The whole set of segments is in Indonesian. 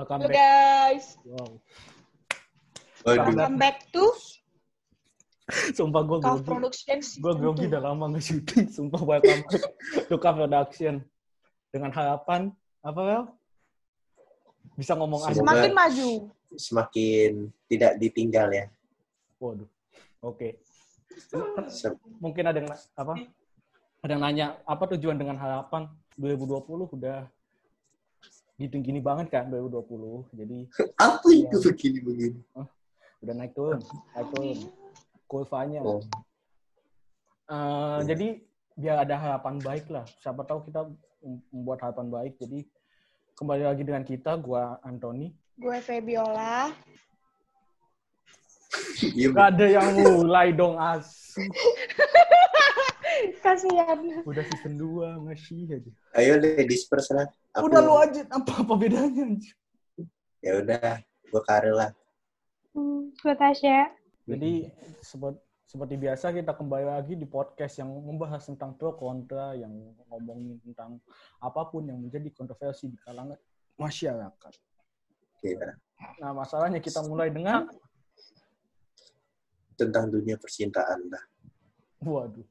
Welcome back. guys, Wow. Welcome back to Sumpah gue grogi. Production Gue grogi 2. udah lama nge syuting. Sumpah welcome back to Kaf Production. Dengan harapan, apa Wel? Bisa ngomong Semoga- aja. Semakin maju. Semakin tidak ditinggal ya. Waduh. Oke. Se- Mungkin ada yang apa? Ada yang nanya apa tujuan dengan harapan 2020 udah gitu gini banget kan 2020. Jadi Apa itu Iya. begini-begini? udah naik turun, naik turun kurvanya. Oh, Eh, Iya. Jadi biar ada harapan baik lah. Siapa tahu kita mem- membuat harapan baik. Jadi kembali lagi dengan kita, gua Anthony. Gue Febiola. iya, Gak ada yang mulai dong asu. Kasihan. Udah season 2 masih aja. Ayo ladies first lah. Aku- Udah lu aja apa apa bedanya anjir. Ya udah, gua Karel lah. Hmm, gue Tasya. Jadi seperti seperti biasa kita kembali lagi di podcast yang membahas tentang pro kontra yang ngomongin tentang apa pun yang menjadi kontroversi di kalangan masyarakat. Ya, Nah, masalahnya kita mulai dengan tentang dunia percintaan lah. waduh.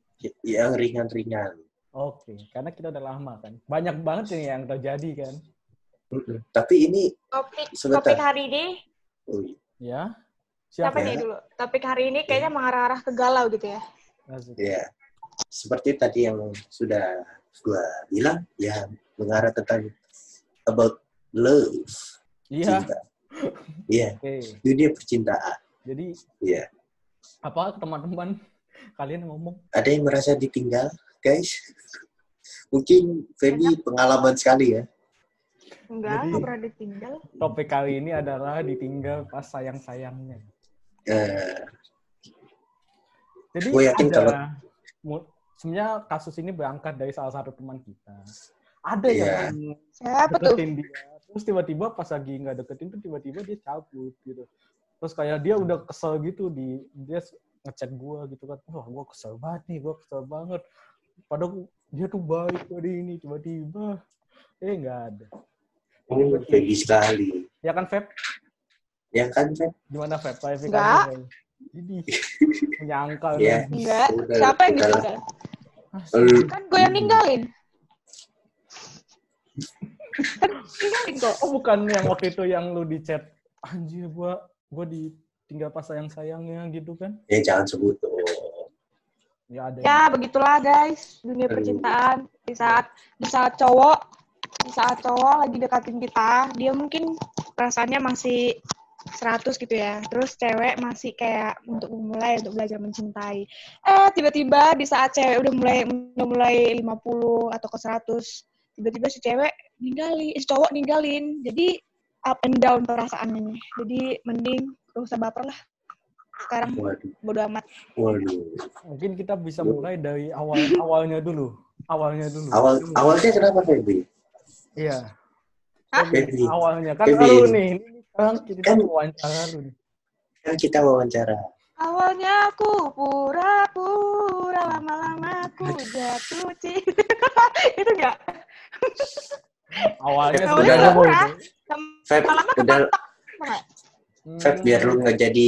Yang ringan-ringan. Oke, karena kita udah lama kan. Banyak banget nih yang terjadi kan. Tapi ini, Topik Sebentar. topik hari ini oh, iya. Ya. siapa ya? nih dulu? Topik hari ini kayaknya mengarah-arah ke galau gitu ya. Asik. ya, seperti tadi yang sudah gua bilang, ya mengarah tentang about love, Iya. cinta. Iya, Oke. dunia percintaan. Jadi Iya. apa teman-teman kalian ngomong? Ada yang merasa ditinggal, guys? Mungkin Feby pengalaman sekali ya. Enggak, Jadi- nggak pernah ditinggal. Topik kali ini adalah ditinggal pas sayang-sayangnya. Eh, Jadi Gue yakin ada, kalau- sebenarnya kasus ini berangkat dari salah satu teman kita. Ada Iya. yang Siapa tuh? deketin dia, terus tiba-tiba pas lagi nggak deketin tuh tiba-tiba dia cabut gitu. Terus kayak dia udah kesel gitu di dia ngechat gue gitu kan, wah gue kesel banget nih, gue kesel banget. Padahal dia tuh baik tadi ini tiba-tiba eh nggak ada. oh, Feby sekali. Ya kan Feb? Ya kan, Feb? Gimana Feb? Klarifikasi Nggak. Jadi menyangkal. Enggak. Udah, Siapa yang? Lu- Kan gue yang ninggalin. kan ninggalin kok. Oh bukan yang waktu itu yang lu di chat anjir gua gua ditinggal pas sayang-sayangnya gitu kan? Ya jangan sebut. Oh. Ya ada. Ya begitulah guys. Dunia Aduh. percintaan. Di saat di saat cowok di saat cowok lagi dekatin kita dia mungkin perasaannya masih 100 gitu ya. Terus cewek masih kayak untuk memulai untuk belajar mencintai. Eh tiba-tiba di saat cewek udah mulai udah mulai 50 atau ke 100 tiba-tiba si cewek ninggalin si cowok ninggalin. Jadi up and down perasaannya. Jadi mending gak usah baper lah sekarang Waduh, bodo amat waduh. Mungkin kita bisa mulai dari awal awalnya dulu. Awalnya dulu. Awal awalnya kenapa Feby? Iya. Feby, Awalnya kan Feby. lu nih. Ini sekarang kita Kan- wawancara lu nih. kan kita wawancara. Awalnya aku pura-pura lama-lama aku jatuh cinta. itu enggak? Awalnya Awalnya sebenarnya udah- mau itu. Feb, Lama-lama udah, Enggak? Feb Hmm, biar lu nggak jadi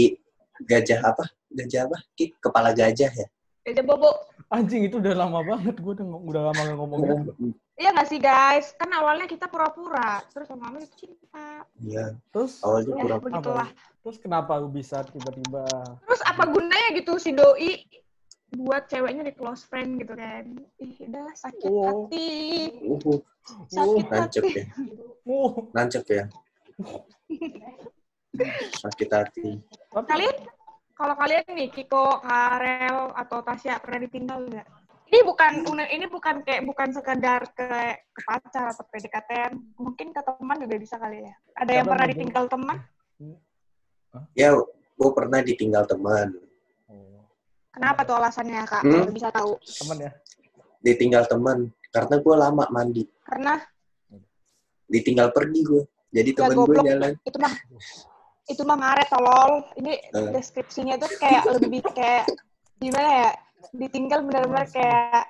gajah apa? Gajah apa? Ki, Kepala gajah ya? Ada bobo. Anjing itu udah lama banget gua udah udah lama gak ngomong gitu. Iya nggak sih guys? Kan awalnya kita pura-pura, terus lama-lama cinta. Iya, Terus awalnya Ya, pura begitulah. terus kenapa lu bisa tiba-tiba Terus apa gunanya gitu si doi buat ceweknya di close friend gitu kan? Ih, udah sakit Oh. hati. Uh, Sakit nancep hati. ya. oh, Nancep ya. Sakit hati. Tapi Kalian kalau kalian nih Kiko, Karel atau Tasya pernah ditinggal nggak? Ini bukan ini bukan kayak bukan sekedar ke, ke pacar atau PDKT, mungkin ke teman juga bisa kali ya. Ada yang Siapa pernah mau ditinggal teman? Ya, gue pernah ditinggal teman. oh, Kenapa tuh alasannya kak? Hmm? Bisa tahu? teman ya. Ditinggal teman karena gue lama mandi. Karena Ditinggal pergi gue. Jadi Ya, temen gue jalan. itu mah itu mah ngaret tolol. Ini Eh. deskripsinya tuh kayak lebih kayak gimana ya? Ditinggal benar-benar kayak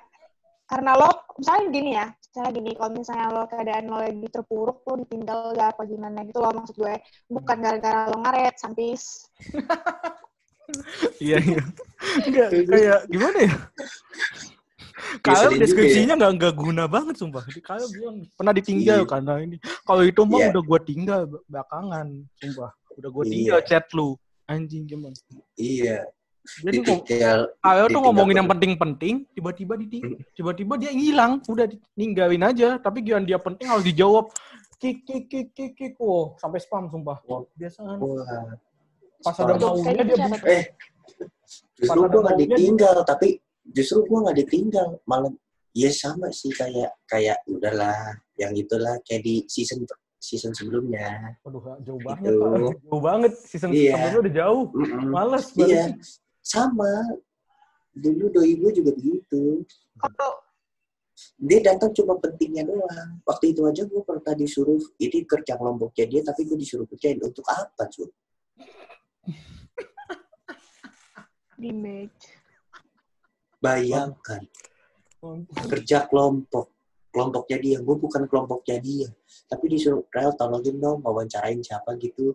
karena lo misalnya gini ya misalnya gini kalau misalnya lo keadaan lo lagi terpuruk lo ditinggal gak apa gimana gitu loh maksud gue bukan gara-gara lo ngaret sampis Iya iya. Enggak kayak gimana ya? Kalau sedih juga deskripsinya nggak nggak guna banget sumpah. Jadi Kalau bilang pernah ditinggal Iya. karena ini. Kalau itu mah Iya. udah gua tinggal belakangan, sumpah. Udah gua Iya. tinggal chat lu. Anjing gimana? Iya. Jadi ngom- Ditinggal. kalau tuh ditinggal ngomongin yang penting-penting, tiba-tiba diting, tiba-tiba dia ngilang, udah ninggalin aja. Tapi giliran dia penting harus dijawab. Kik kik kik kik kik. Wow, sampai spam sumpah. Wah. Biasaan. Wah. Pas ada maunya Kayaknya dia buka. Eh, justru gue nggak maunya ditinggal, tapi justru gue nggak ditinggal, malah ya sama sih kayak kayak udahlah, yang itulah kayak di season season sebelumnya. Waduh, jauh banget, Gitu. Pak. Jauh banget. Season Iya. sebelumnya udah jauh. Mm-mm. Males Iya, banget. sama. Dulu doi gue juga begitu. kalau Dia datang cuma pentingnya doang. Waktu itu aja gue pernah disuruh ini kerja kelompoknya dia, tapi gue disuruh kerjain untuk apa cuy? di match Bayangkan kerja kelompok kelompoknya dia gue bukan kelompoknya dia tapi disuruh rel tolongin dong wawancarain siapa gitu.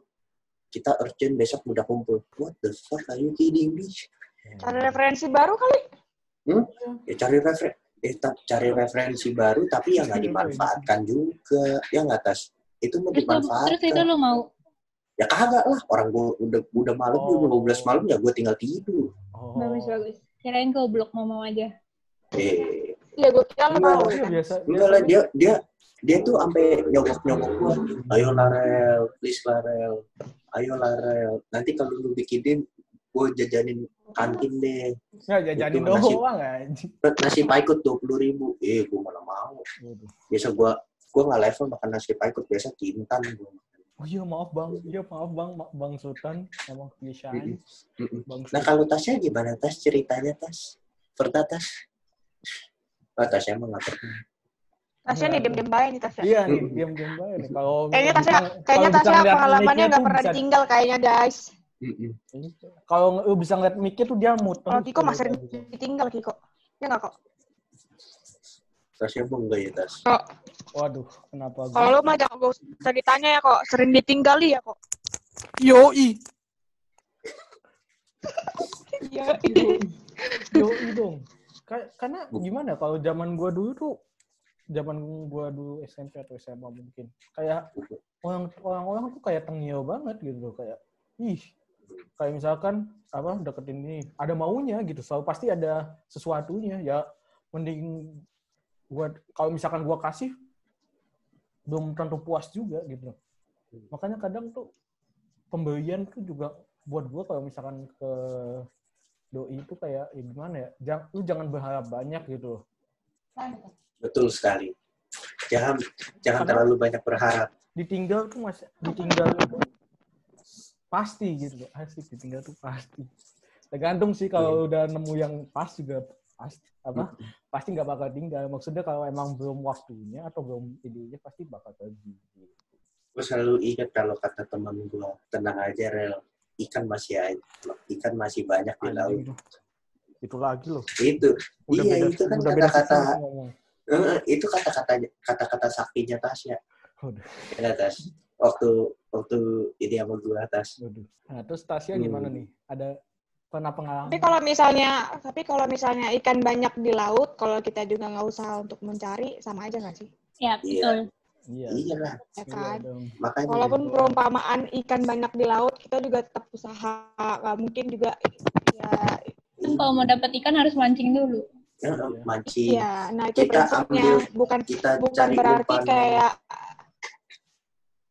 Kita urgent besok udah kumpul. What the fuck are you kidding me? Cari referensi baru kali. Ya cari refer eh, cari referensi baru tapi yang nggak dimanfaatkan juga. Ya nggak tas? Itu mau lu- terus itu dimanfaatkan lu mau? Ya kagak lah. Orang gue udah udah malam Oh. udah 12 malam ya gue tinggal tidur. Oh. bagus bagus. Kirain kau blok mau mau aja. eh iya gue kira lo mau Iya, biasa. enggak lah dia dia dia tuh sampai nyogok nyogok gue ayo larel please larel ayo larel nanti kalau lu bikinin gue jajanin kantin deh Ya, jajanin Itu nasi- doang anjing. nasi paikut dua puluh ribu eh gue mana mau biasa gue gue nggak level makan nasi paikut biasa kintan gue Oh iya, maaf Bang. Iya, maaf Bang. Ma- Bang Sultan. Emang kebiasaan. Bang nah kalau tasnya gimana tas ceritanya tas pernah tas oh, tasnya emang nggak pernah Tasya nih diem-diem baik nih Tasya Iya nih, diam-diam bae nih. Kalau kayaknya Tasya kayaknya Tasya pengalamannya nggak pernah bisa- ditinggal kayaknya guys. Kalau lu bisa ngeliat mic tuh dia muter. kalau Kiko masih ditinggal Kiko ya nggak kok tasnya emang enggak ya tas kok Waduh, kenapa gua? kalau lu mah jangan gak usah ditanya ya kok sering ditinggali ya kok Yoi. iya Yoi dong. Ka- Karena gimana kalau zaman gua dulu tuh zaman gua dulu SMP atau SMA mungkin kayak orang orang-orang tuh kayak tengil banget gitu kayak ih kayak misalkan apa deketin ini ada maunya gitu selalu pasti ada sesuatunya ya mending gua kalau misalkan gua kasih belum tentu puas juga gitu makanya kadang tuh pembelian tuh juga buat gua kalau misalkan ke doi itu kayak ya gimana ya jangan lu jangan berharap banyak gitu loh. Betul sekali. Jangan jangan Karena- terlalu banyak berharap. ditinggal tuh masih ditinggal itu pasti gitu loh. Asik ditinggal tuh pasti. Tergantung sih kalau udah nemu yang pas juga pasti apa pasti nggak bakal tinggal. Maksudnya kalau emang belum waktunya atau belum idenya pasti bakal pergi gue selalu ingat kalau kata teman gue tenang aja rel ikan masih ada ikan masih banyak di laut itu lagi loh itu udah iya beda itu kan udah beda kata-kata eh, itu kata-kata kata-kata saktinya Tasya Udah. ya Tas waktu waktu ini sama gue Tas. Nah, terus Tasya Hmm. gimana nih? Ada pernah pengalaman? tapi kalau misalnya tapi kalau misalnya ikan banyak di laut kalau kita juga nggak usah untuk mencari sama aja nggak sih Ya, Iya. betul. Iya. iya lah ya Iya kan dong. makanya Walaupun perumpamaan ikan banyak di laut, kita juga tetap usaha. Nggak mungkin juga ya Kan kalau mau dapat ikan harus mancing dulu. ya, mancing Iya, nah itu Kita prinsipnya ambil- bukan kita bukan berarti umpan. kayak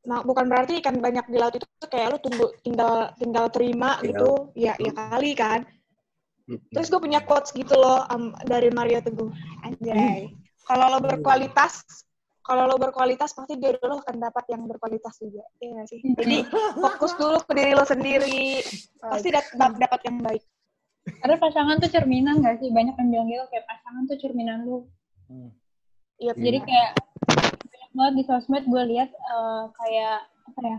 nah, bukan berarti ikan banyak di laut itu kayak lu tunggu tinggal tinggal terima Tinggal. gitu. Ya ya kali kan. Terus gue punya quotes gitu loh am- dari Mario Teguh. Anjay. Kalau lo berkualitas, kalau lo berkualitas pasti jodoh lo akan dapat yang berkualitas juga. Iya nggak sih? Jadi fokus dulu ke diri lo sendiri. Pasti dat- dap- dapat yang baik. Karena pasangan tuh cerminan gak sih? Banyak yang bilang gitu kayak pasangan tuh cerminan lu. Hmm. Iya. Jadi kayak banyak banget di sosmed gue lihat eh, kayak apa ya?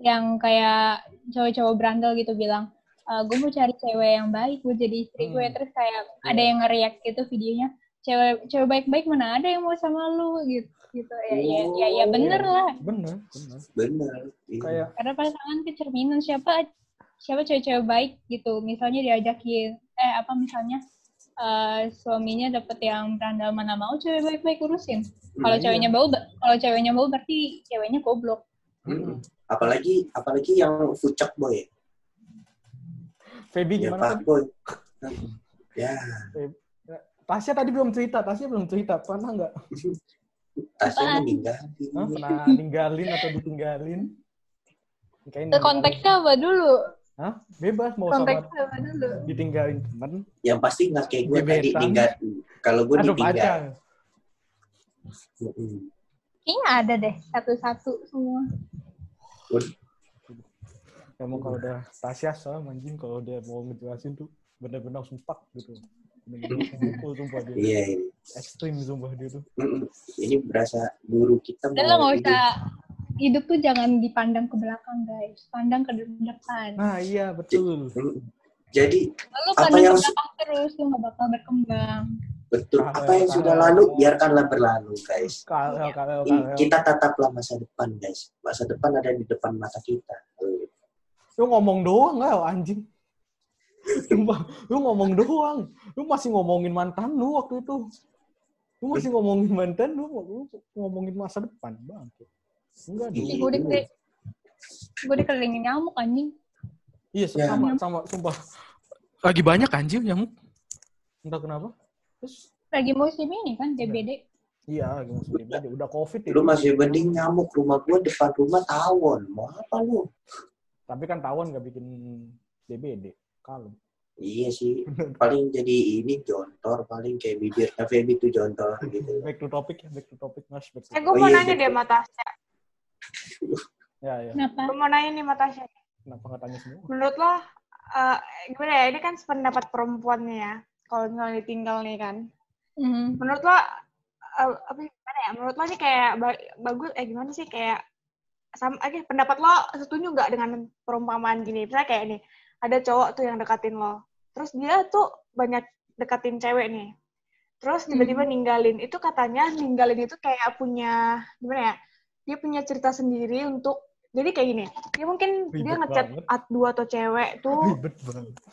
Yang kayak cowok-cowok berandal gitu bilang, gue mau cari cewek yang baik, gue jadi istri gue. Hmm. Terus kayak ada yang nge-react gitu videonya, cewek cewek baik-baik mana ada yang mau sama lu gitu. Gitu. Ya ya ya, ya bener lah. Bener, bener. bener iya. Kayak karena pasangan kecerminan. Siapa siapa cewek-cewek baik gitu. Misalnya diajakin eh apa misalnya eh, suaminya dapet yang berandal mana mau cewek baik-baik urusin. Kalau Iya. ceweknya bau ba- kalau ceweknya bau berarti ceweknya goblok. Mm-mm. apalagi apalagi yang fucek boy. Feby ya gimana pak tadi? boy? Ya Tasya tadi belum cerita, Tasya belum cerita. Pernah nggak? tasnya Apaan? meninggal Hah? Pernah ninggalin atau ditinggalin? Kayaknya Ke konteksnya apa dulu Hah? Bebas mau sama konteksnya apa dulu ditinggalin temen. yang pasti nggak kayak gue tadi tinggal kalau gue ditinggal kayaknya ada deh satu-satu semua Kamu kalau udah Tasya sama anjing kalau dia mau ngejelasin tuh bener-bener langsung pak gitu. Pukul sumpah dia. iya iya. Ekstrim sumpah dia tuh. Ini berasa guru kita udah nggak hidup. usah hidup tuh jangan dipandang ke belakang guys pandang ke depan Nah iya betul. Jadi Kalau Apa pandang yang su- belakang terus lu nggak bakal berkembang betul Kalau- apa yang sudah kalau- lalu biarkanlah berlalu guys Kalau kalau I- kalau kita tataplah masa depan guys masa depan ada di depan mata kita lu ngomong doang nggak anjing. Sumpah, lu ngomong doang. Lu masih ngomongin mantan lu waktu itu. Lu masih ngomongin mantan lu, lu ngomongin masa depan bang. Enggak. Iya. gue dikeliling gue dikelilingin nyamuk anjing Iya, Ya. sama sama sumpah. Lagi banyak anjir nyamuk. Entah kenapa. Terus lagi musim ini kan DBD iya, lagi musim DBD. Udah Covid lu itu. masih mending nyamuk rumah gua depan rumah tawon mau apa lu Tapi kan tawon nggak bikin DBD. Kalem. iya sih paling jadi ini jontor paling kayak bibirnya Feby tuh jontor gitu Back to topic ya, back to topic mas. Back to Eh, gue Oh mau iya, nanya deh, Matasya. Ya, ya. kenapa Gue mau nanya nih, Matasya. Kenapa nggak tanya semua? Menurut lo, eh, gimana ya, ini kan pendapat perempuannya ya. Kalau misalnya ditinggal nih kan. Mhm. Menurut lo, eh, apa gimana ya, menurut lo nih kayak ba- bagus, eh gimana sih, kayak sama aja pendapat lo setuju nggak dengan perumpamaan gini? Misalnya kayak nih, ada cowok tuh yang dekatin lo. Terus dia tuh banyak dekatin cewek nih. Terus tiba-tiba ninggalin. Itu katanya ninggalin itu kayak punya, gimana ya, dia punya cerita sendiri untuk jadi kayak gini, dia mungkin dia Ribet ngechat banget. at dua atau cewek tuh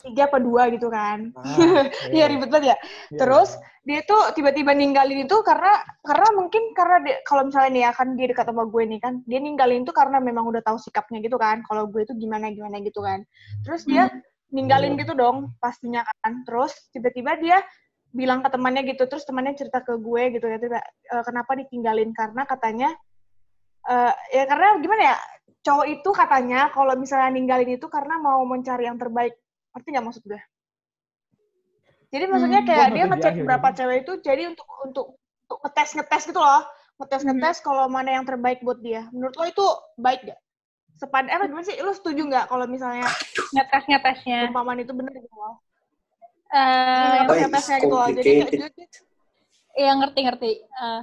tiga apa dua gitu kan. Ah, Iya ribet banget ya. Iya, Terus dia tuh tiba-tiba ninggalin itu karena karena mungkin karena dia, kalau misalnya nih ya kan dia dekat sama gue nih kan, dia ninggalin itu karena memang udah tahu sikapnya gitu kan. Kalau gue itu gimana gimana gitu kan. Terus dia ninggalin gitu dong pastinya kan. Terus tiba-tiba dia bilang ke temannya gitu, terus temannya cerita ke gue gitu ya, tiba, "E, kenapa ditinggalin karena katanya eh, ya karena gimana ya cowok itu katanya kalau misalnya ninggalin itu karena mau mencari yang terbaik. Ngerti nggak maksud gue? Jadi maksudnya Hmm, kayak dia ngecek berapa cewek itu jadi untuk untuk untuk ngetes ngetes gitu loh, ngetes ngetes kalau mana yang terbaik buat dia. Menurut lo itu baik gak? Sepan eh gimana sih? Lo setuju nggak kalau misalnya ngetes ngetesnya perumpamaan itu bener gitu loh? eh Baik, Ngetes-ngetesnya gitu loh. Jadi complicated. ya ngerti ngerti Eh,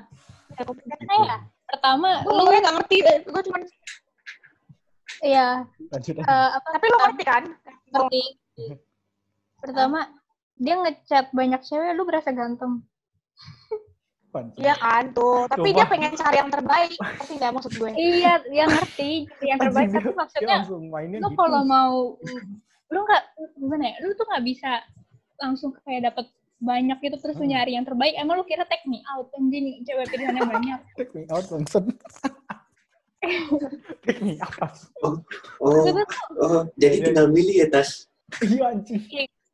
gimana ya pertama gue lu gue nggak ngerti, gue cuma ya Lanjut aja. eh, apa tapi lo ngerti kan? ngerti pertama dia ngechat banyak cewek lu berasa ganteng? Iya kan tuh, tapi Coba. dia pengen cari yang terbaik. Ngerti nggak maksud gue? iya dia ngerti yang terbaik tapi maksudnya lu gitu. kalau mau lu nggak gimana ya lu tuh nggak bisa langsung kayak dapet banyak gitu terus Hmm. nyari yang terbaik. Emang lu kira take me out? Anjing cewek pilihannya banyak. Take me out bangsat. Take me out. oh Maksudnya oh jadi Iya. tinggal milih ya tas? Iya anjing.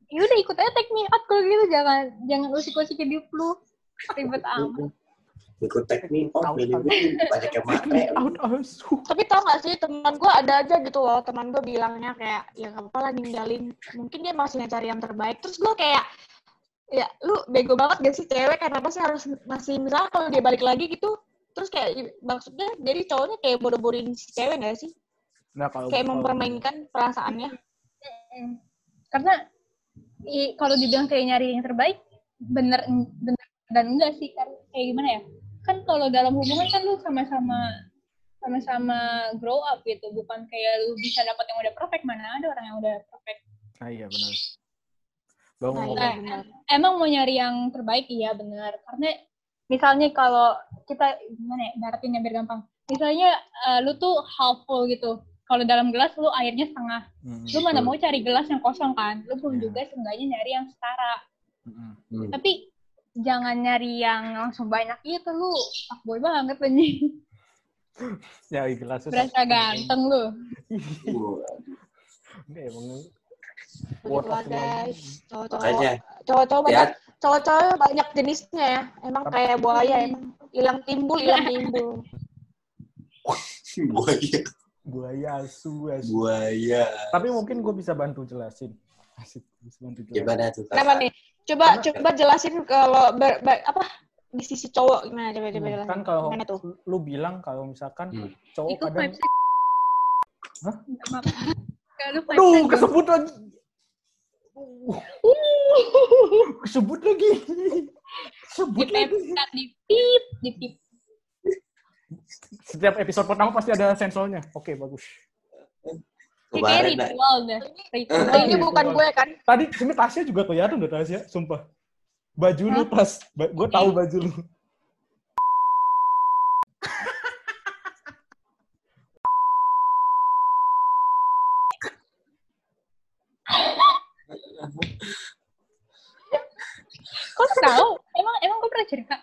ya udah ikut aja take me out. Kalau gitu jangan jangan usik-usik hidup lu. Ribet amat. Ikut teknik oh Out, milih banyak yang Take me matre out. Tapi tau gak sih teman gue ada aja gitu loh. Teman gue bilangnya kayak ya gak apa lah ninggalin. Mungkin dia masih cari yang terbaik. Terus gue kayak ya lu bego banget gak sih cewek? Kenapa sih harus masih misalnya kalau dia balik lagi gitu terus kayak maksudnya jadi cowoknya kayak bodoh-bodohin si cewek gak sih? Nah, kalau kayak kalau- mempermainkan perasaannya. Karena i, kalau dibilang kayak nyari yang terbaik bener bener dan enggak sih kan kayak gimana ya? Kan kalau dalam hubungan kan lu sama-sama sama-sama grow up gitu. Bukan kayak lu bisa dapat yang udah perfect mana ada orang yang udah perfect. Ah, iya benar. Dong. Nah, iya benar. emang mau nyari yang terbaik iya benar karena misalnya kalau kita gimana ya baratinnya biar gampang. Misalnya eh, lu tuh half full gitu. Kalau dalam gelas lu airnya setengah. Mm, lu mana mau cari gelas yang kosong kan? Lu pun Iya. juga seenggaknya nyari yang setara. Mm, Hmm. tapi jangan nyari yang langsung banyak. Gitu lu fuckboy banget anjing. Ya, gelas berasa ganteng lu. Enggak, emang Begitulah guys. Cowok-cowok. Makanya Cowok-cowok ya banyak. Cowok-cowok banyak jenisnya ya. Emang kayak buaya emang. Hilang timbul, hilang timbul. buaya, buaya asu, asu. buaya. Tapi mungkin gue bisa bantu jelasin. Asik, bisa bantu jelasin. Gimana tuh? Kenapa nih? Coba coba jelasin kalau ber, ber- apa di sisi cowok gimana coba coba Hmm, jelasin. kan kalau Gimana tuh? lu bilang kalau misalkan Hmm. cowok itu kadang Hah? gua. kesebut lagi. Kesebut lagi. Kesebut di lagi. pep di pip di pip Setiap episode pertama pasti ada sensornya. Oke, bagus. Ini kayak Kemarin, Nak. ritual Oh, ini bukan gue kan? Tadi sini Tasya juga kelihatan udah Tasya, sumpah. Baju lu pas, gue tahu baju lu. kok tahu emang emang gue pernah cerita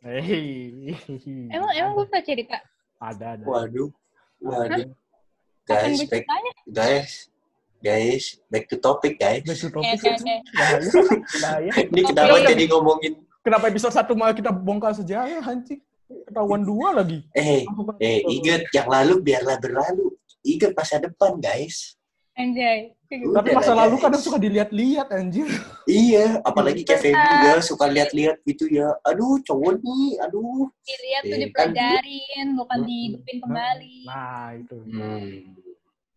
Hei. emang emang gue pernah cerita ada ada. Waduh, waduh. Guys, back, guys, guys, back to topic guys. Back to oke topic. oke oke Bahaya. Bahaya. Ini kenapa Oke. jadi ngomongin? Kenapa episode satu malah kita bongkar sejarah, anjing? Ketahuan dua lagi. Eh, eh, ingat yang lalu biarlah berlalu. Ingat masa depan guys. Anjay Tapi Udah masa lah, lalu kadang suka dilihat-lihat, anjir. Iya, apalagi kayak Feby ya suka lihat-lihat gitu ya. Aduh, cowok nih, aduh. dilihat tuh Iya, dipelajarin bukan Hmm. dihidupin kembali Nah, itu. Hmm.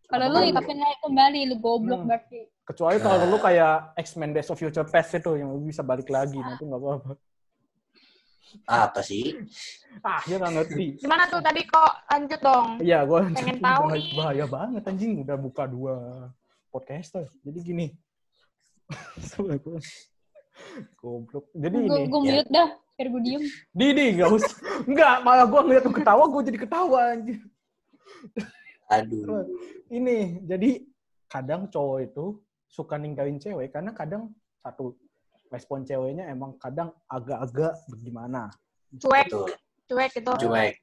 kalau lu hidupin lagi kembali lu goblok Hmm. berarti Kecuali kalau lu kayak X-Men Days of Future Past itu yang lu bisa balik lagi, nah itu nggak apa-apa. Apa sih? Ah, ya nggak ngerti. Gimana tuh tadi kok lanjut dong? Iya, gue Pengen tahu bahaya, nih. bahaya banget anjing udah buka dua podcaster. Jadi gini. Gua. Goblok. Jadi gue ini. gue ya. mute dah biar gue diem Didi, nggak usah. Enggak, malah gue ngeliat lu ketawa, gue jadi ketawa anjir. Aduh. Ini, jadi kadang cowok itu suka ninggalin cewek karena kadang satu respon ceweknya emang kadang agak-agak bagaimana. Cuek, Betul. cuek gitu. Cuek.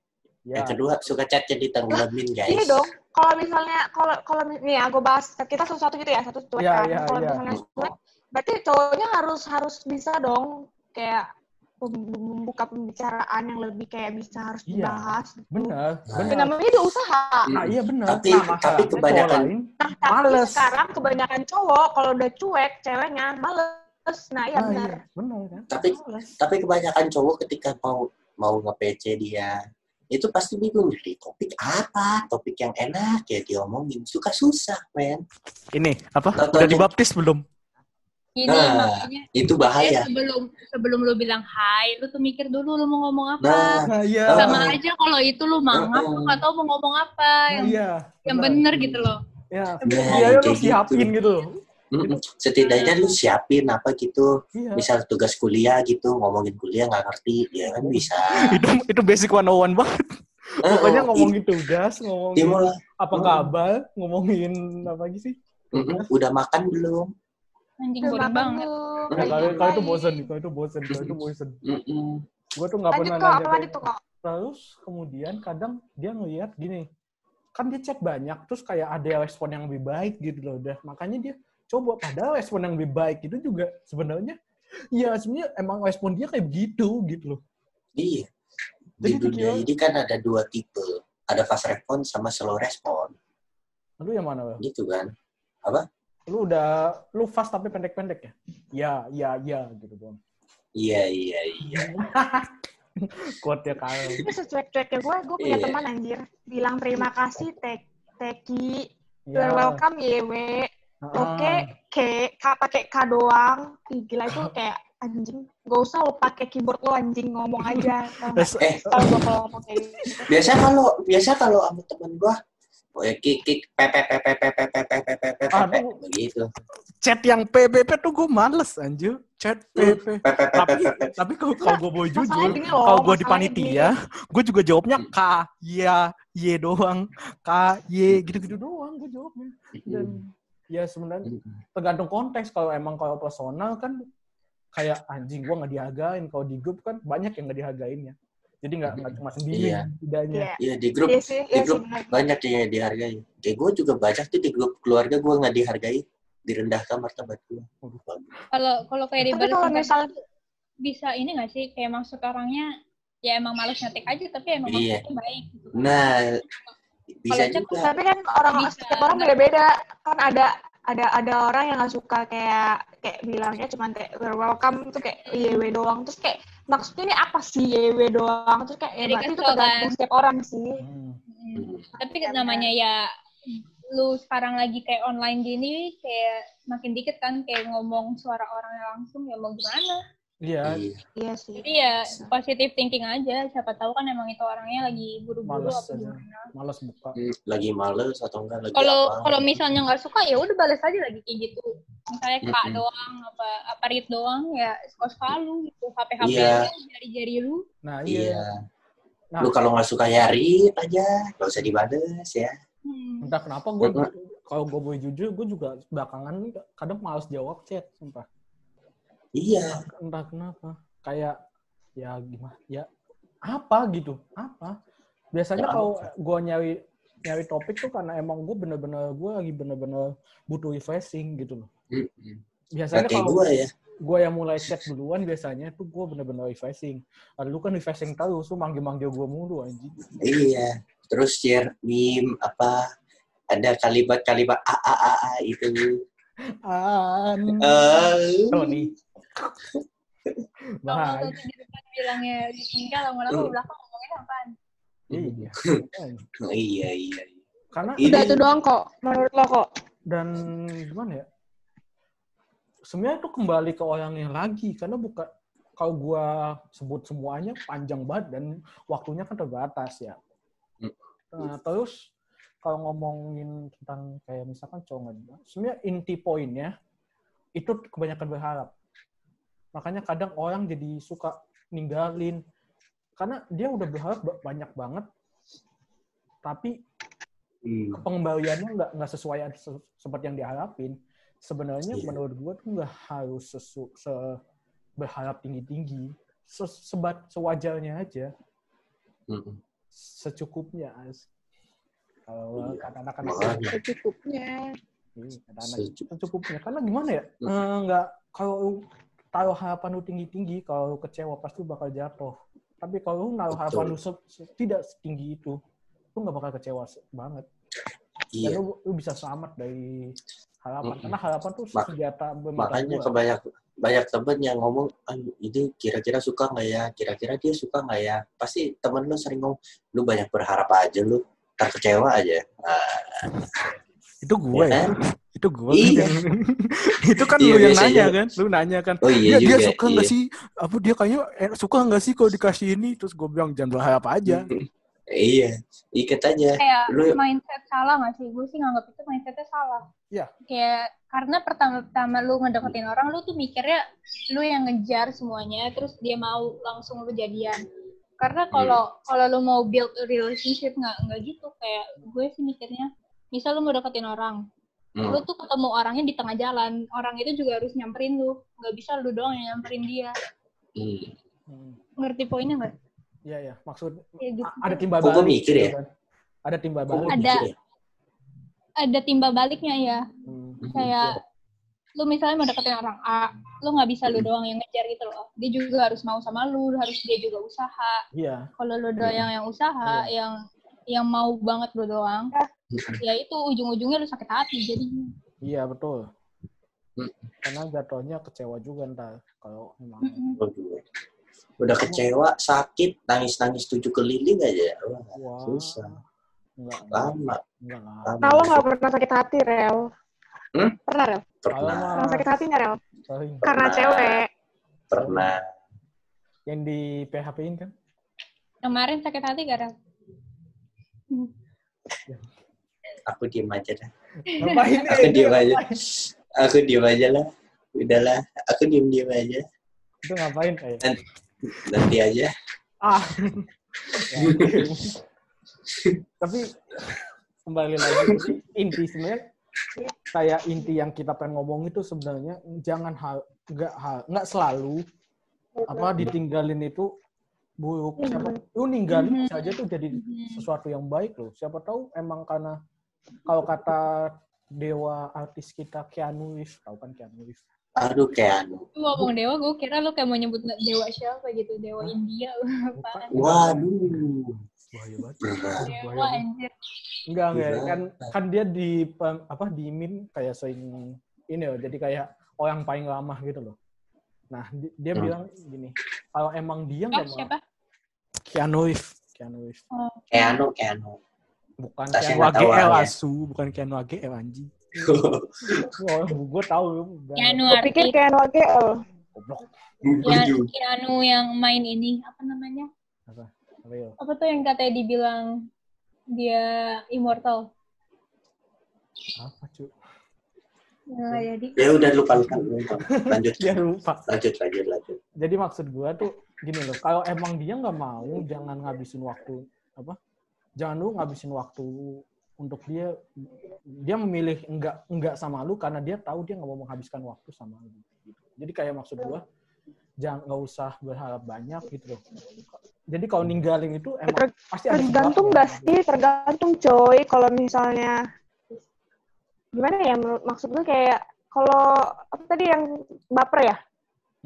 Ya, Yang kedua suka chat jadi tenggelamin guys. Ini dong, kalau misalnya kalau kalau nih aku bahas kita sesuatu gitu ya, satu cuek Iya, kan. iya, kalau iya. misalnya cuek, berarti cowoknya harus harus bisa dong kayak mem- membuka pembicaraan yang lebih kayak bisa harus Iya. dibahas. gitu. benar, Nah. benar. Ya, namanya dia usaha. Nah, iya benar. Tapi- nah, tapi kebanyakan- lain, Nah, tapi Males. sekarang kebanyakan cowok kalau udah cuek, ceweknya males. Nah, iya ah, benar. iya, benar kan? Tapi Males. tapi kebanyakan cowok ketika mau mau nge-PC dia itu pasti bingung jadi topik apa topik yang enak ya diomongin suka susah men Ini apa? Contohnya- Udah dibaptis belum? Gini Nah, makanya itu eh, bahaya sebelum sebelum lu bilang hai, lu tuh mikir dulu lu mau ngomong apa. nah Nah, iya. Sama aja kalau itu lu mangap, lu Heeh. nggak tahu mau ngomong apa Nah, yang, iya. yang bener gitu loh. Ya, Nah, iya, lu kayak siapin gitu. Mm-mm. setidaknya lu siapin apa gitu Iya. misal tugas kuliah gitu ngomongin kuliah nggak ngerti ya kan bisa itu itu basic 101 banget. Pokoknya Eh, ngomongin tugas, ngomongin dia mulai apa kabar, ngomongin apa lagi sih? mm-mm, udah makan belum Anjing boring banget. Ya, Lagi kalau kalau itu bosen, kalau itu bosen, kalau itu bosen. Mm-mm. Gue tuh nggak pernah kok, nanya apa kayak kok? Terus kemudian kadang dia ngeliat gini, kan dia chat banyak, terus kayak ada respon yang lebih baik gitu loh. Udah makanya dia coba padahal respon yang lebih baik itu juga sebenarnya ya sebenarnya emang respon dia kayak begitu gitu loh. iya Jadi di dunia dikira- ini kan ada dua tipe ada fast respon sama slow respon Lu yang mana? Gitu kan Lu udah lu fast tapi pendek-pendek ya? Ya, ya, ya gitu dong. iya iya iya Quote ya kalau. Tapi secuek-cueknya gue, gue punya Iya. teman anjir. Bilang terima kasih, Tek, Teki. Ya. You're welcome, YW. Ah. Oke, K, K pakai K doang. Ih, gila itu kayak anjing. Gak usah lo pakai keyboard lo anjing ngomong aja. Eh kalau ngomong kayak gitu. biasa kalau biasa kalau sama teman gua Oh ya kick kick begitu. Chat yang PBP tuh gue males anjir. Chat PP. Tapi tapi kalau kalau gue mau jujur, kalau gue di panitia, gue juga jawabnya K, ya, Y doang, K, Y, gitu-gitu doang gue jawabnya. Dan ya sebenarnya tergantung konteks. Kalau emang kalau personal kan kayak anjing gue nggak dihargain. Kalau di grup kan banyak yang nggak dihargainnya. Jadi nggak nggak cuma sendiri Iya. tidaknya. Iya. Iya di grup Iya sih, di iya grup banyak yang dihargai. Kayak gue juga banyak tuh di grup keluarga gue nggak dihargai, direndahkan martabat gue. Kalau kalau kayak di kalau misal bisa ini nggak sih kayak maksud orangnya ya emang males ngetik aja tapi emang Iya. maksudnya baik gitu. Nah, bisa Kalau chat juga. tapi kan orang Bisa. setiap orang beda-beda kan ada ada ada orang yang nggak suka kayak kayak bilangnya cuma kayak "We're welcome tuh kayak YW doang terus kayak maksudnya ini apa sih YW doang terus kayak ya Jadi berarti itu kesel kan. tergantung setiap orang sih Hmm. Hmm. Tapi namanya ya lu sekarang lagi kayak online gini kayak makin dikit kan kayak ngomong suara orangnya langsung ya mau gimana. Iya, Iya. iya sih Jadi ya positive thinking aja. Siapa tahu kan emang itu orangnya lagi buru-buru apa aja. gimana. males buka. Hmm, Lagi males atau enggak lagi Kalau apa? kalau misalnya nggak suka ya udah balas aja lagi kayak gitu. Misalnya kak Mm-mm. doang apa apa read doang ya suka lu gitu. HP HP Iya. jari-jari lu. Nah iya. Iya. Nah, Lu kalau nggak suka ya read aja, nggak usah dibales ya. Hmm. entah kenapa gue Heeh. kalau gue boleh jujur gue juga belakangan kadang males jawab chat sumpah Iya. entah kenapa. Kayak ya gimana ya apa gitu apa? Biasanya Ya, kalau gue nyari nyari topik tuh karena emang gue bener-bener gue lagi bener-bener butuh refreshing gitu loh. Biasanya kalau gue ya. gue yang mulai chat duluan biasanya tuh gue bener-bener refreshing. Lu kan refreshing terus lu manggil-manggil gue mulu anjing. Iya. Terus share meme apa ada kalimat-kalimat a a a, a itu. an. Eh, Kalau bahaya tuh di depan bilangnya di tinggal lama-lama di belakang ngomongin apaan? iya iya iya. iya. karena Ini- udah itu doang kok menurut lo kok dan gimana ya sebenarnya itu kembali ke orangnya lagi karena bukan kalau gua sebut semuanya panjang banget dan waktunya kan terbatas ya Hmm. nah, terus kalau ngomongin tentang kayak misalkan cowok sebenarnya inti poinnya itu kebanyakan berharap makanya kadang orang jadi suka ninggalin karena dia udah berharap ba- banyak banget tapi Hmm. pengembaliannya nggak nggak sesuai se- seperti yang diharapin. Sebenarnya Iya. menurut gue tuh nggak harus sesu, se berharap tinggi tinggi, sebat sewajarnya aja, Mm-mm. secukupnya. As. Kalau Iya, kata anak-anak secukupnya Iya, kata anak Secu- secukupnya. Karena gimana ya? Hmm. Eh, nggak kalau lu taruh harapan lu tinggi tinggi, kalau lu kecewa pasti lu bakal jatuh. Tapi kalau lu naruh harapan lu se- se- tidak setinggi itu, lu nggak bakal kecewa banget. dan Iya. lu, lu bisa selamat dari harapan Mm-mm. karena harapan tuh Mak- senjata Makanya dua. kebanyak banyak temen yang ngomong, ini kira-kira suka nggak ya? Kira-kira dia suka nggak ya? Pasti temen lu sering ngomong, lu banyak berharap aja lu, tak kecewa aja. Ah, itu gue Ya ya, kan? Itu gue Iya. itu kan Iya, lu yang biasanya. nanya kan lu nanya kan oh iya dia, dia juga. suka nggak iya. sih apa dia kayaknya eh, suka nggak sih kalau dikasih ini terus gue bilang jangan berharap aja Iya, ikat aja. Kayak Lu- mindset salah nggak sih? Gue sih nganggap itu mindsetnya salah. Iya. Kayak karena pertama-tama lu ngedeketin orang, lu tuh mikirnya lu yang ngejar semuanya, terus dia mau langsung lu jadian. Karena kalau kalau lu mau build relationship nggak nggak gitu. Kayak gue sih mikirnya, misal lu mau deketin orang, Hmm. lu tuh ketemu orangnya di tengah jalan, orang itu juga harus nyamperin lu. Nggak bisa lu doang yang nyamperin dia. Hmm. Hmm. Ngerti poinnya nggak? Iya ya maksud Kayak gitu. ada timbal Kok balik mikir gitu ya? kan. ada timbal Kok balik Ada. mikir ya? Ada timbal baliknya ya. Hmm. kayak lu misalnya mau deketin orang A, lu nggak bisa lu doang yang ngejar gitu loh. Dia juga harus mau sama lu, harus dia juga usaha. iya Kalau lu doang yang yang usaha, yang yang mau banget lu doang, ya itu ujung-ujungnya lu sakit hati. Jadi iya betul Hmm. karena jatuhnya kecewa juga ntar kalau. Waduh. Udah kecewa, sakit, nangis-nangis tujuh keliling aja. Wah, wah susah. enggak Lama. enggak lah lama. kalau nggak pernah sakit hati rel Hmm? pernah rel kalau Pernah, pernah sakit hati nggak rel sering karena Pernah. cewek pernah. yang di PHP-in kan kemarin sakit hati gak Rel? Aku diem aja dah. Ngapain Aku eh, diem aja. ngapain? Aku diem aja lah. Udahlah, aku diem diem aja. Itu ngapain kayak? Nanti aja. Ah. Ya, Tapi kembali lagi inti sebenarnya kayak inti yang kita pengen ngomong itu sebenarnya jangan hal nggak hal nggak selalu apa ditinggalin itu buruk siapa lu ninggalin bisa aja tuh jadi sesuatu yang baik loh siapa tahu emang karena kalau kata dewa artis kita Keanu Reeves tahu kan Keanu Reeves Aduh kayak anu. Lu ngomong dewa, gue kira lu kayak mau nyebut dewa siapa gitu, dewa India. Apaan? Waduh. bahaya banget. Dewa anjir. enggak enggak kan kan dia di apa di meme kayak sering ini loh jadi kayak orang paling ramah gitu loh nah di- dia Hmm. bilang gini kalau emang dia Ah, nggak mau siapa? Keanu Reeves Keanu Reeves Kayak anu, kayak anu. Bukan nggak tahu AGL orangnya. asu bukan Keanu AGL anjing oh, gue tahu Keanu Gue pikir kayak WGL. goblok Keanu, Keanu yang main ini, apa namanya? apa apa ya Apa tuh yang katanya dibilang dia immortal? apa cu Nggak jadi. Ya udah lupa lupa. lupa. Lanjut. dia lupa Lanjut, lanjut, lanjut. jadi maksud gue tuh gini loh kalau emang dia nggak mau jangan ngabisin waktu apa jangan lu ngabisin waktu untuk dia dia memilih enggak enggak sama lu karena dia tahu dia nggak mau menghabiskan waktu sama lu gitu. jadi kayak maksud gue jangan nggak usah berharap banyak gitu loh jadi kalau ninggalin itu emang Ter- pasti ada Tergantung gak sih? Tergantung coy. Kalau misalnya gimana ya? menurut- Maksud gue kayak kalau apa tadi yang baper ya?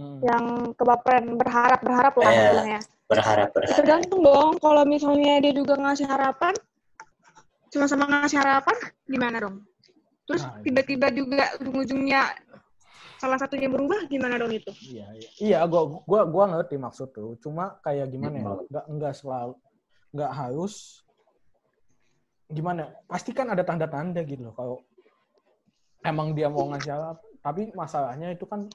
Hmm. Yang kebaperan berharap berharap lah Eh. Berharap, berharap. Tergantung dong. Kalau misalnya dia juga ngasih harapan, sama-sama ngasih harapan, gimana dong? Terus Nah, itu. tiba-tiba juga ujung-ujungnya salah satunya berubah, gimana dong itu? Iya, iya. iya gua gua gua ngerti maksud tuh. Cuma kayak gimana ya? Hmm. Enggak enggak selalu enggak harus gimana? Pasti kan ada tanda-tanda gitu loh kalau emang dia mau ngasih apa. Tapi masalahnya itu kan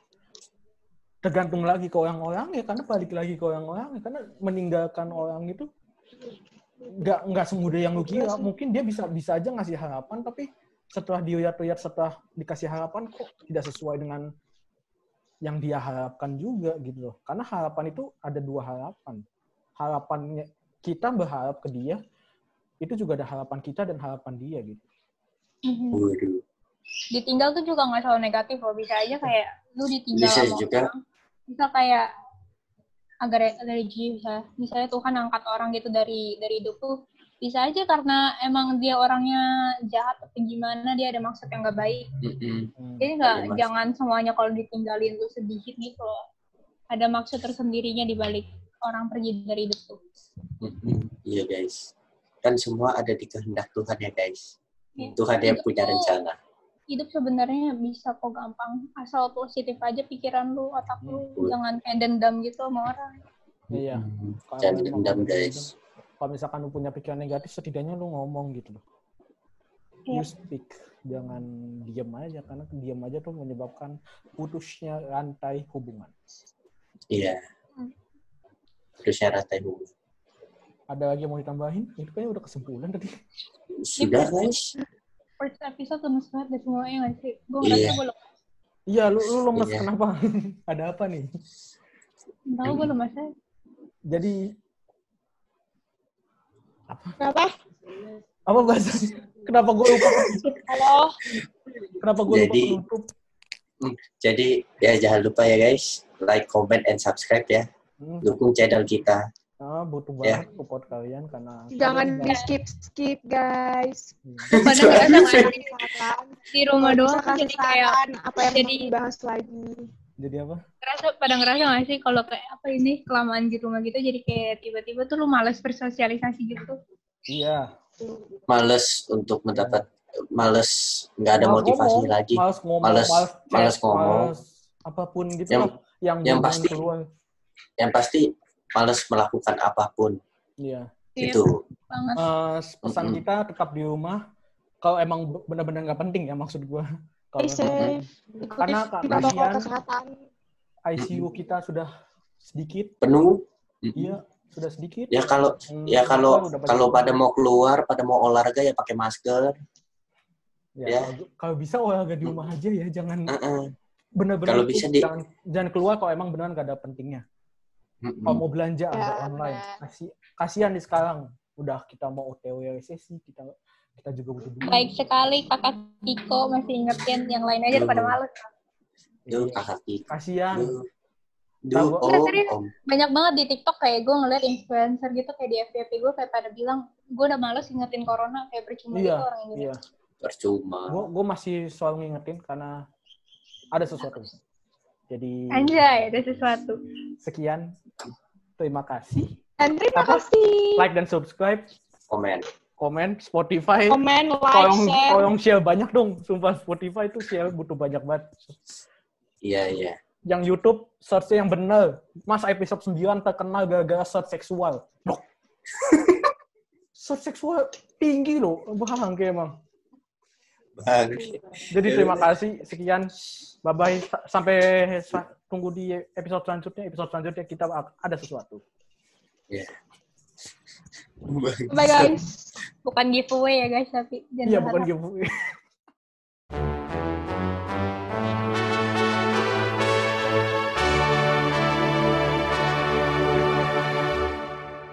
tergantung lagi ke orang-orang ya karena balik lagi ke orang-orang ya karena meninggalkan orang itu nggak nggak semudah yang lu kira mungkin dia bisa bisa aja ngasih harapan tapi setelah dilihat-lihat setelah dikasih harapan kok tidak sesuai dengan yang dia harapkan juga gitu loh karena harapan itu ada dua harapan harapannya kita berharap ke dia itu juga ada harapan kita dan harapan dia gitu Waduh. Ditinggal tuh juga nggak selalu negatif loh. Bisa aja kayak lu ditinggal Bisa sama juga. orang. Bisa kayak agar energi bisa misalnya Tuhan angkat orang gitu dari dari hidup tuh bisa aja karena emang dia orangnya jahat atau gimana dia ada maksud yang gak baik Mm-mm. Hmm. jadi nggak jangan semuanya kalau ditinggalin tuh sedikit gitu loh ada maksud tersendirinya di balik orang pergi dari hidup tuh Mm-mm. Iya guys. Kan semua ada di kehendak Tuhan ya guys. Ya. Tuhan yang punya rencana. Hidup sebenarnya bisa kok gampang asal positif aja pikiran lu otak lu Hmm. jangan kayak dendam gitu sama orang Iya. Mm-mm. Kalau Jangan dendam guys. kalau misalkan lu punya pikiran negatif setidaknya lu ngomong gitu loh Iya. you speak jangan diam aja karena diam aja tuh menyebabkan putusnya rantai hubungan Iya. Hmm. Terusnya rantai hubungan. ada lagi yang mau ditambahin itu kayaknya udah kesimpulan tadi Sudah guys. First episode lemes banget deh semuanya nggak sih gue Iya. ngerasa gue lemes iya lu lu lemes Iya. kenapa ada apa nih tahu gue lemes aja jadi Kenapa? apa bahasa kenapa gue lupa Halo? kenapa gue lupa Jadi- penutup Jadi ya jangan lupa ya guys. Like, comment, and subscribe ya. hmm, Dukung channel kita. Ah, butuh Ya. banget support kalian karena Jangan di skip skip guys. nggak- pada ngerasa nggak sih Kesehatan. di rumah doang bisa jadi kayak apa yang jadi- mau dibahas lagi? jadi apa ngerasa pada ngerasa nggak sih kalau kayak apa ini kelamaan di rumah gitu jadi kayak tiba-tiba tuh lu males bersosialisasi gitu iya Males untuk mendapat males nggak ada Males motivasi ngomong, lagi. males ngomong Males- males, chat, males ngomong. males apa pun gitu Yang- lah yang yang pasti- keluar Yang pasti males melakukan apa pun. iya Iya, Itu. banget Eh, pesan Mm-mm. kita tetap di rumah kalau emang be- benar-benar nggak penting ya maksud gue kalau Stay safe. Ikuti Karena- kasihan. kesehatan. ICU kita sudah sedikit Penuh. Iya sudah sedikit Ya kalau Hmm, ya kalau kalau pada mau keluar, pada mau olahraga ya pakai masker. Ya, Ya. kalau- kalau bisa olahraga di rumah aja ya, jangan Heeh. benar-benar Kalau itu, bisa di- jangan, jangan keluar kalau emang beneran gak ada pentingnya. Mm-mm. Kalau mau belanja Ya, ada online. Kasih kasihan nih sekarang. Udah kita mau OTW resesi, kita kita juga butuh duit. Baik sekali kakak Tiko masih ingetin yang lain aja pada males. Duh, kakak kita. Kasihan. Duh. Duh, serius. om. Banyak banget di TikTok kayak gue ngeliat influencer gitu kayak di FYP gue kayak pada bilang gue udah males ingetin corona kayak percuma Iya, gitu orang ini. Iya. Percuma. Gue gue masih selalu ngingetin karena ada sesuatu. Jadi Anjay, ada sesuatu. sekian. Terima kasih. Dan terima Apa? kasih. Like dan subscribe, Komen. komen Spotify. Komen, like, Tolong share. tolong share banyak dong. Sumpah Spotify itu share butuh banyak banget. Iya, iya. Yang YouTube search yang bener. Mas episode 9 terkenal gara-gara search seksual. Search seksual tinggi loh. Bangke emang. Jadi terima kasih. Sekian. Bye-bye. Sa- Sampai sa- tunggu di episode selanjutnya. Episode selanjutnya kita ada sesuatu. Iya. Bye guys. Bukan giveaway ya guys tapi Iya, bukan giveaway.